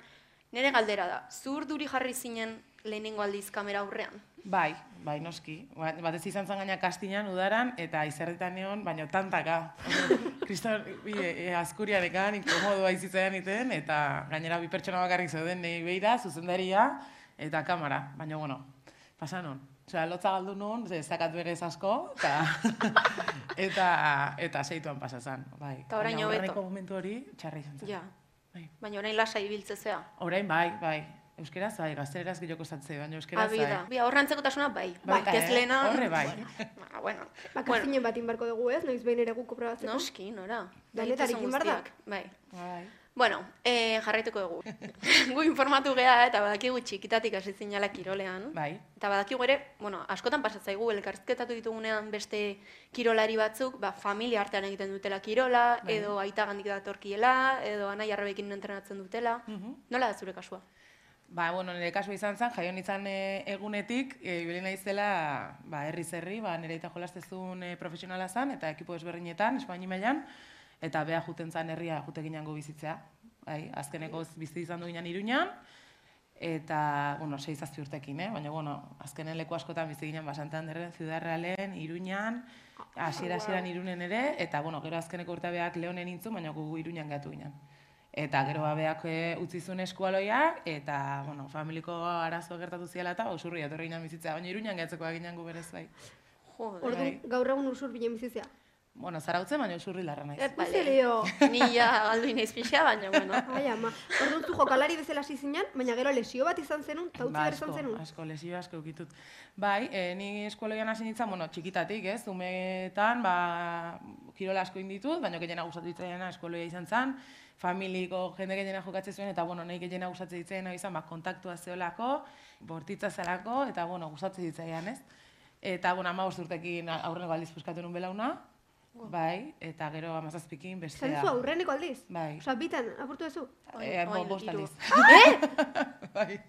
Nere galdera da, zur duri jarri zinen lehenengo aldiz kamera aurrean? Bai, bai, noski. Ba- Batez izan zen gaina kastinan, udaran, eta izerritan egon, baina tantaka. Kriston, bi, e, askuriarekan, inkomodoa izitzaian iten, eta gainera bi pertsona bakarrik zeuden nahi beira, zuzendaria, eta kamera. Baina, bueno, pasan hon. Osea, lotza galdu nun, ze ez dakat berez asko, eta, eta, eta seituan pasa zen. Bai. Eta orain hobeto. momentu hori, txarra izan zen. Ja. Bai. Baina orain lasa ibiltze zea. Orain bai, bai. Euskeraz bai, gazteleraz gehiago kostatzea, baina euskeraz bai. Abida. Bi, aurrantzekotasuna bai. Bai, Bai, eh, lehena... horre bai. Ba, bueno. Ba, bueno, bat inbarko dugu ez, noiz behin ere gu koprobatzeko. noski, nora. Denetarik Daitezen inbar da. guztiak, Bai. Bai. Bueno, eh, jarraituko dugu. gu informatu geha eta badakigu txikitatik hasi zinala kirolean. Bai. Eta badakigu ere, bueno, askotan pasatzaigu elkarrizketatu ditugunean beste kirolari batzuk, ba, familia artean egiten dutela kirola, Bai. edo aita gandik datorkiela, edo anai arrebekin entrenatzen dutela. Mhm. Nola da zure kasua? Ba, bueno, nire kasua izan zen, jaio nintzen e, egunetik, e, ibili naizela, ba, herri zerri, ba, nire eta jolastezun e, profesionala zen, eta ekipo ezberdinetan, Espaini mailan, eta bea juten zen herria jute ginango bizitzea. Bai, azkenekoz bizi izan du ginen iruñan, eta, bueno, sei zazpi urtekin, eh? baina, bueno, azkenen leku askotan bizi ginen, ba, Santanderren, Ciudad Realen, Iruñan, hasiera hasieran Irunen ere, eta, bueno, gero azkeneko urtabeak Leonen nintzun, baina gu Iruñan gatu ginen. Eta gero babeak e, utzi zuen eskualoia, eta, bueno, familiko arazo gertatu ziela eta usurri etorri ginen bizitzea, baina iruñan gehatzeko ginen gu berez bai. Joder. Orduan, gaur egun usur bilen bizizia. Bueno, zarautzen, baina usurri larra naiz. Vale. Leo. Ni ja galdu inaiz pixa, baina, bueno. Ai, ama. Orduan zu jokalari bezala hasi zinen, baina gero lesio bat izan zenun, eta utzi Ba, izan zenun. asko, lesio asko eukitut. Bai, e, ni eskualoian hasi nintzen, bueno, txikitatik, ez, umetan, ba, kirola asko inditut, baina gehiena gustatu ditzaiena eskualoia izan zen, familiko jende gehiena jokatzen zuen, eta, bueno, nahi gehiena gustatzen ditzaiena izan, ba, kontaktua zeolako, bortitza zelako, eta, bueno, gustatzen ditzaian, ez? Eta, bueno, ama urtekin aurreneko aldiz puskatu nun belauna, bai, eta gero amazazpikin bestea. Zan zu aurreneko aldiz? Bai. Osa, bitan, apurtu duzu? Eh, bo, Oin, bost aldiz. Eh? bai.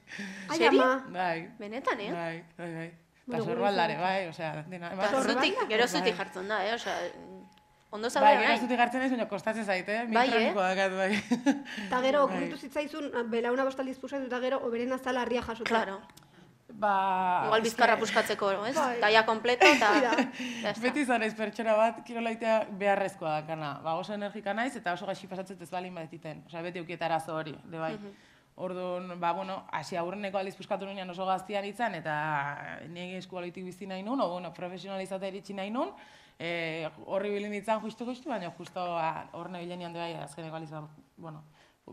Ai, ama. Bai. Benetan, eh? Bai, bai, bai. Eta izan. bai, osea, dena. Zutik, gero zutik Bai. jartzen da, eh? Osea, ondo zaude Bai, gero zutik hartzen ez, baina kostatzen zaite, eh? Bai, eh? Dakat, bai. Eta gero, Bai. okurritu zitzaizun, belauna bostaldiz pusatu, eta gero, oberen azala harria jasota. Claro. Ba... Igual bizkarra puskatzeko, ez? Bai. Gaia kompleto eta... Está. Beti izan naiz pertsona bat, kirolaitea beharrezkoa dakana. Ba, oso energika naiz eta oso gaixi pasatzen ez balin badititen. Osea, beti ukiet arazo hori, de bai. Orduan, ba, bueno, hasi aurreneko aldiz puskatu nunean oso gaztian itzan, eta nire eskualoitik bizi nahi nun, o, bueno, profesionalizatea iritsi nahi nun, e, horri bilin itzan justu-justu, baina justo ba, hor nebilenean de bai, azkeneko aldiz, ba, bueno,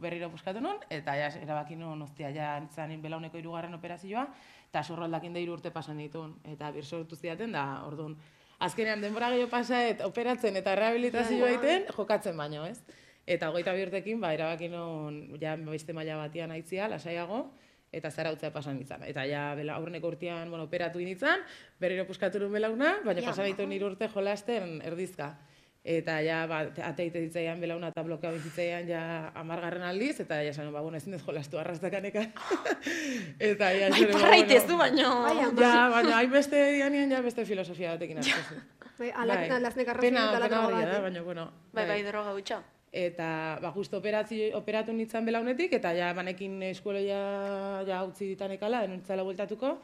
berriro puskatu nun, eta ja, erabaki nun, ostia, ja, nintzen belauneko irugarren operazioa, eta da hiru urte pasan ditun, eta bir sortu zidaten, da, orduan, azkenean denbora gehiago pasaet, operatzen eta rehabilitazioa egiten, jokatzen baino, ez? Eta hogeita bi urtekin, ba, erabaki nun, ja, beste maila batian aitzia, lasaiago, eta zarautzea pasan izan. Eta ja, bela, aurreneko urtean, bueno, operatu initzan, berriro puskatu nun belauna, baina Ja. pasan ditu hiru urte jolasten erdizka. Eta ja, ba, ateite ditzaian belauna eta blokea bizitzaian ja amargarren aldiz, eta ja esan, ba, bueno, ezin dut jolastu arrastakanekan. eta ja, Bai, ba, parraitez bueno, du, baino... Bai. Ja, baina hainbeste dianian ja beste filosofia batekin asko. Bai, ala, alaznek arrazoi Pena, eta pena droga da, baina, bueno. Bai, bai, droga hutsa. Eta, ba, justo operatzi, operatu nintzen belaunetik, eta ja, banekin eskueleia ja utzi ditanekala, denuntzala bueltatuko,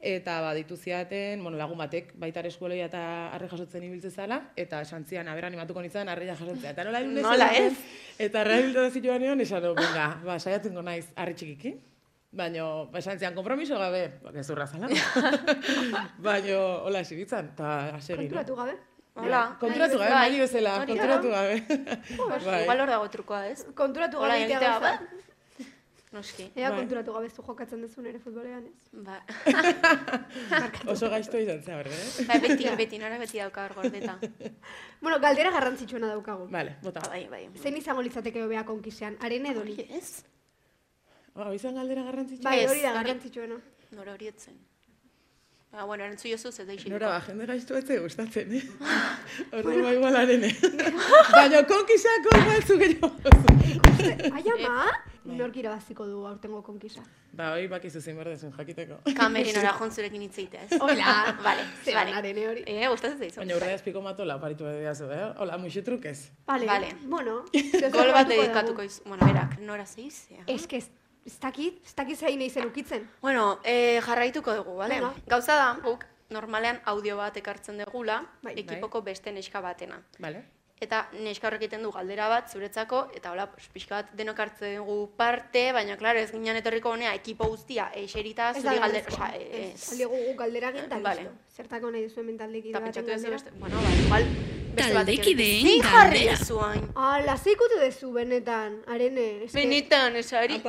eta ba, ditu ziaten, bueno, lagun batek, baita ere eskueleia eta arre jasotzen ibiltzen zala, eta esan zian, aber animatuko nintzen arreia jasotzea. Eta nola egin Nola ez? Eta rehabilitazioan egon, esan, no, venga, ba, saiatzen naiz arri txikikin. Baina, ba, esan zian, kompromiso gabe, ba, gezurra zala. Baina, hola esibitzan, eta asegin. Konturatu gabe. Hola. Konturatu gabe, Bai. nahi bezala, konturatu gabe. Pues, Bai. Igual hor dago trukoa, ez? Konturatu gabe egitea gauza. ba? Noski. Ea Bai. konturatu gabe zu jokatzen duzun ere futbolean, ez? Ba. Oso gaizto izan zen, horre, eh? Bai, beti, beti, nora beti dauka hor gordeta. Bueno, galdera garrantzitsuena daukagu. Vale, bota. Bai, bai. Zein izango litzateke hobea konkisean, haren edo ni? Ez? Ba, izan galdera garrantzitsua. Bai, hori da garrantzitsuena. Nora hori etzen. Ba, bueno, erantzu jozu, ez da isiliko. Nora, ba, jende gaiztu etze gustatzen, eh? Ordu ba igual arene. Baina konkisako batzu gehiago. Ai, ama, nork irabaziko du aurtengo konkisa. Ba, hoi bakizu zein berdezun jakiteko. Kamerinora jontzurekin hitz egitea, ez? Hola. Vale, Zeran vale. arene hori. Eh, gustatzen zaizu. Baina urrea espiko matola paritu ediazu, eh? Hola, muixu trukez. Vale, Vale. bueno. Gol bat dedikatuko iz. Bueno, berak, nora zeizea. Ez que ez dakit, ez dakit zein eizen ukitzen. Bueno, eh, jarraituko dugu, bale? Venga. Gauza da, guk normalean audio bat ekartzen dugula, Bai. ekipoko beste neska batena. Vale? Eta neska horrek egiten du galdera bat zuretzako, eta hola, pues, pixka bat denok hartzen dugu parte, baina, klaro, ez ginen etorriko honea, ekipo guztia, eserita, Ez zuri galdera, osea, Ez, ez. aldigu guk galdera egin eta Vale. Zertako nahi duzuen mentaldeki Eta pentsatu duzu galdera. beste, bueno, ba, igual, beste batek Taldekideen Zein jarri galdera. duzu hain? Ala, zeikutu dezu benetan, arene. eske- Benetan, esari.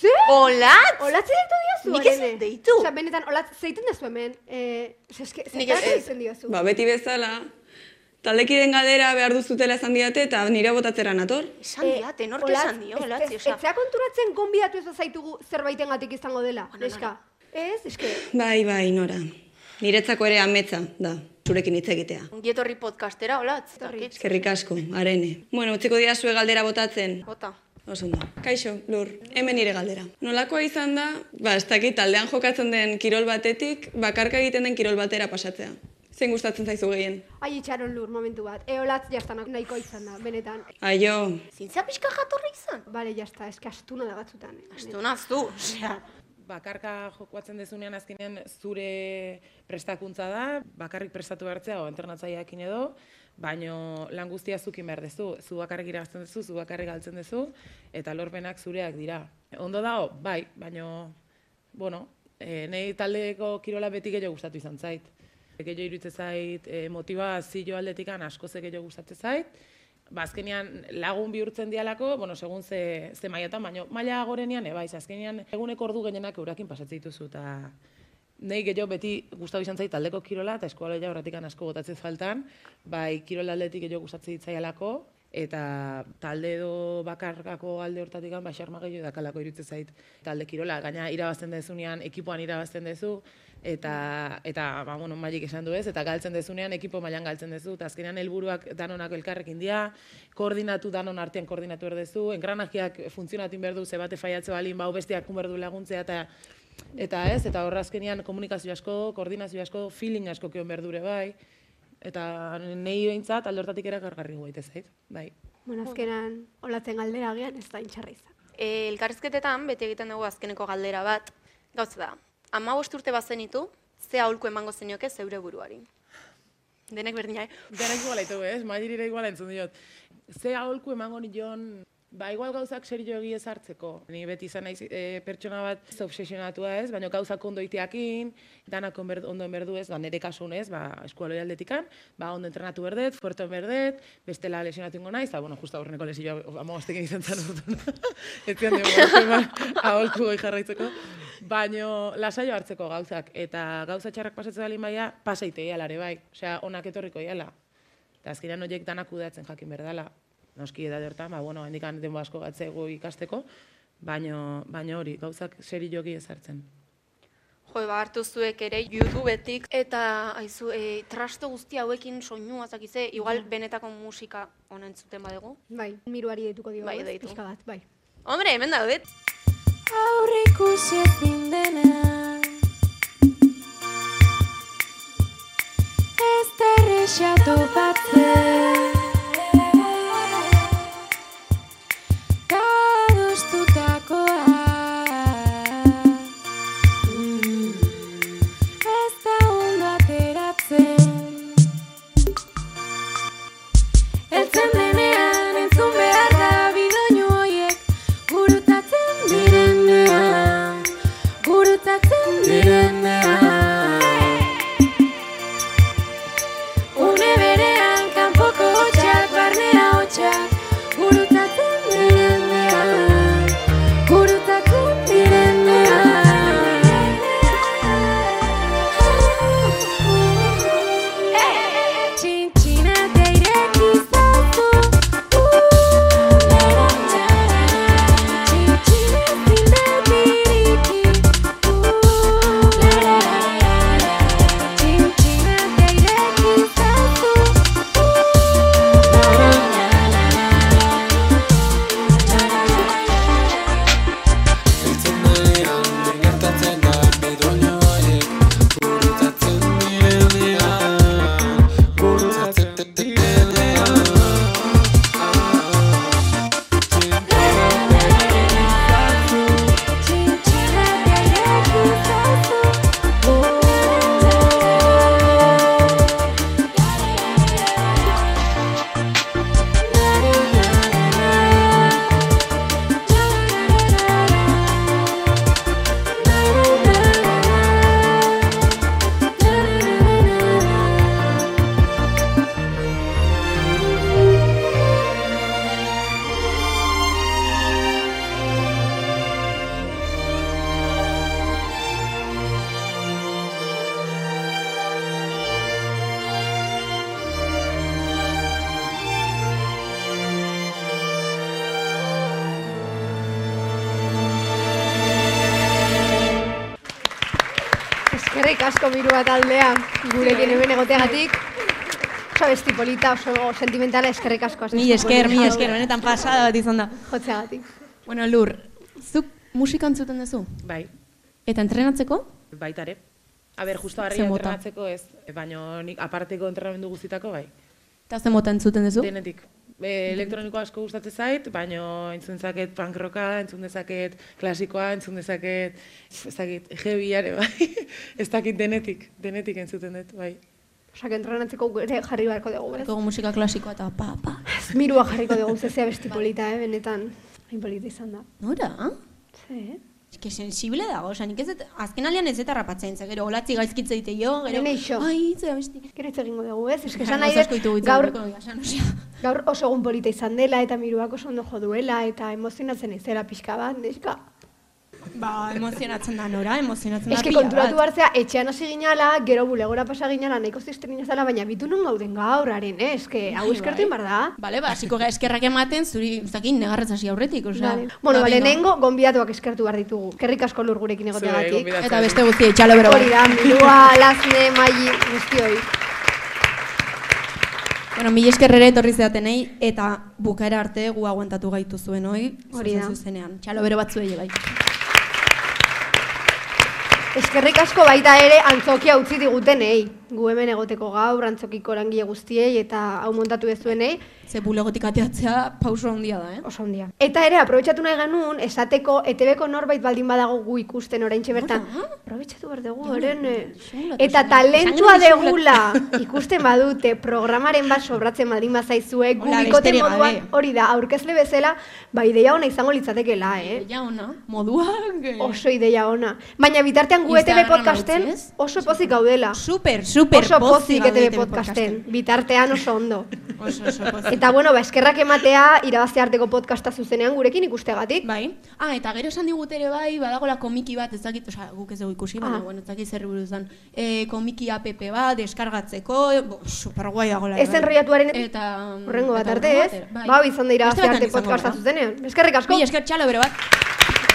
Ze? Olatz? Olatz deitu diozu, Nik ez deitu. Osea, benetan, olatz zeiten dezu hemen. Eh, eske, ez- ditzen diozu. Ba, beti bezala, Taldekiden galdera behar duzutela esan diate eta nire botatzera nator. Esan diate, nork esan dio, Olatzi, osa. Etzea konturatzen gonbidatu ez bazaitugu zerbaiten gatik izango dela, neska. Ez, eske, Bai, bai, nora. Niretzako ere ametza, da, zurekin hitz egitea. Ongietorri podcastera, Olatz. Eskerrik asko, arene. Bueno, utziko diazue galdera botatzen. Bota. Oso ondo. Kaixo, lur, hemen nire galdera. Nolakoa izan da, ba, ez dakit, taldean jokatzen den kirol batetik, bakarka egiten den kirol batera pasatzea. Zein gustatzen zaizu gehien? ai itxaron lur momentu bat. Eolatz jastanak nahiko izan da, benetan. Aio, Zintzea pixka jatorri izan? Bale, jasta, eske astuna da batzutan. eh. Astuna, aztu, osea. Bakarka jokatzen dezunean azkenean zure prestakuntza da, bakarrik prestatu hartzea o entrenatzaileekin edo, baino lan guztia zukin behar dezu. Zu bakarrik irabazten duzu, zu bakarrik galtzen duzu, eta lorpenak zureak dira. Ondo dago, bai, baino, bueno, e, nahi taldeko kirola beti gehiago gustatu izan zait. Gehiago iruditzen zait, e, motivazio aldetikan asko ze gehiago gustatzen zait, ba, azkenean lagun bihurtzen dialako, bueno, segun ze, ze mailatan, baina maila gorenean, eba, iz, azkenean eguneko ordu gehienak eurakin pasatzen dituzu, eta Nei gehiago beti gustatu izan zait taldeko kirola eta eskola horretik asko botatzen faltan, bai kirol aldetik gehiago gustatzen ditzaialako eta talde edo bakarkako alde hortatik ba xarma gehiago dakalako iruditzen zait talde kirola, gaina irabazten dezunean ekipoan irabazten dezu eta eta ba bueno, mailik esan du ez eta galtzen dezunean ekipo mailan galtzen dezu eta azkenean helburuak danonak elkarrekin dira, koordinatu danon artean koordinatu behar dezu, engranajeak funtzionatin behar du, ze bate faiatze balin, bau besteak behar du laguntzea eta Eta ez, eta horra azkenean komunikazio asko, koordinazio asko, feeling asko kion berdure bai. Eta nehi behintzat alde hortatik erakargarri guaite zait, bai. Bueno, azkenan, olatzen galdera agian ez da intxarra izan. E, elkarrizketetan beti egiten dugu azkeneko galdera bat. Gauza da, ama urte bazenitu, ze aholku emango zenioke zeure buruari. Denek berdina, eh? Denak iguala ito, ez? Mairire iguala entzun diot. Ze aholku emango nion, ba, igual gauzak serio egi ez hartzeko. Ni beti izan naiz e, pertsona bat obsesionatua ez, baina gauzak ondo iteakin, danak onber, ondo enberdu ez, ba, nire kasun ez, ba, eskualoi aldetikan, ba, ondo entrenatu berdet, fuerto berdet, bestela lesionatu ingo naiz, eta, bueno, justa aurreneko lesioa amagostekin izan zen orduan. Ez zian dugu, aholku goi jarraitzeko. Baino lasaio hartzeko gauzak, eta gauza txarrak pasatzen balin baia, pasaite ialare bai, osea, onak etorriko iala. Eta azkenean horiek danak kudeatzen jakin berdala. Noski edade hortan, ba, bueno, hendikan denbo asko gatzego ikasteko, baino, baino hori, gauzak seri jogi ezartzen. Jo, ba, hartu zuek ere YouTubetik, eta aizu, e, trasto guzti hauekin soinua zakize, igual benetako musika honen zuten badegu. Bai, miruari deituko dio, Bai, deitu. Pixka bat, bai. Hombre, hemen daudet. Aurrikusi ezin dena Ez da erresa mirua taldea, gurekin hemen egoteagatik. Oso besti polita, oso sentimentala eskerrik asko. Mi esker, mi esker, benetan pasada bat izan da. Jotzeagatik. Bueno, Lur, zuk musika entzuten duzu? Bai, Eta entrenatzeko? baitare. A ber, justo harri entrenatzeko ez, baina nik aparteko entrenamendu guztitako bai. Eta ze mota entzuten duzu? Denetik. E, elektroniko asko gustatzen zait, baina entzun dezaket punk rocka, entzun dezaket klasikoa, entzun dezaket, ez dakit, heavyare bai. ez dakit denetik, denetik entzuten dut, bai. Osak entrenatzeko ere jarri beharko dugu, ez? Dugu musika klasikoa eta pa, pa. Mirua jarriko dugu, zezea besti polita, eh, benetan. Hain polita izan da. Nora? Ze, Eske sensible dago, oza, nik ez dut, azken alian ez eta rapatzen, ze gero olatzi gaizkitze dite jo, gero... Ai, ze abesti. Gero hitz egingo dugu, ez? Eske esan nahi dut, gaur, gaur oso egun polita izan dela, eta miruak oso ondo jo duela, eta emozionatzen izela pixka bat, neska. Ba, emozionatzen da nora, emozionatzen da Eske konturatu hartzea, etxean hasi ginala, gero bulegora pasa ginala, nahiko zizten ginazala, baina bitu nun gauden gaur, haren, eh? Eske, hau Bai, eskertu bai. inbar da. Bale, ba, hasiko gara eskerrak ematen, zuri, ez dakit, negarrez hasi aurretik, osea. Vale. Bueno, ba, bale, venga. nengo, gonbidatuak eskertu behar ditugu. Kerrik asko lur gurekin egoteagatik. Eta beste guztiei, txalo bero Hori da, milua, lasne, maili, guztioi. Bueno, mil esker ere etorri zeatenei eta bukaera arte gu aguantatu gaitu zuen hoi, zuzen zuzenean. Txalo bero batzuei bai. Eskerrik asko baita ere antzokia utzi digutenei. Gu hemen egoteko gaur, antzokiko erangile guztiei eta hau montatu dezuenei. Ze bulegotik ateatzea pauso handia da, eh? Oso handia. Eta ere, aprobetxatu nahi genuen, esateko ETB-ko norbait baldin badago gu ikusten oraintxe bertan. Aprobetxatu behar dugu, oren... Eta talentua degula ikusten badute, programaren bat sobratzen baldin bazaizue, gu besterik moduan, hori da, aurkezle bezala, ba ideia ona izango litzatekela, eh? Ja, ona, moduak... eh. Oso ideia ona. Baina bitartean gu Instagrama podcasten oso pozik gaudela. Super, super oso pozik ETB podcasten. Bitartean oso ondo. Oso, oso pozik. Eta bueno, ba, eskerrak ematea irabazte arteko podcasta zuzenean gurekin ikustegatik. Bai. Ah, eta gero esan digut ere bai, badagola komiki bat, ez dakit, osea, guk ez dugu ikusi, baina, Ah. bueno, ez dakit zer buruz dan. E, komiki app bat, deskargatzeko, bo, super guai dagoela. Ez enroiatuaren Eta... Horrengo bat arte, ez? bai. Ba, izan da batean arte podcasta zuzenean. Eskerrik asko. Mila esker txalo bero bat.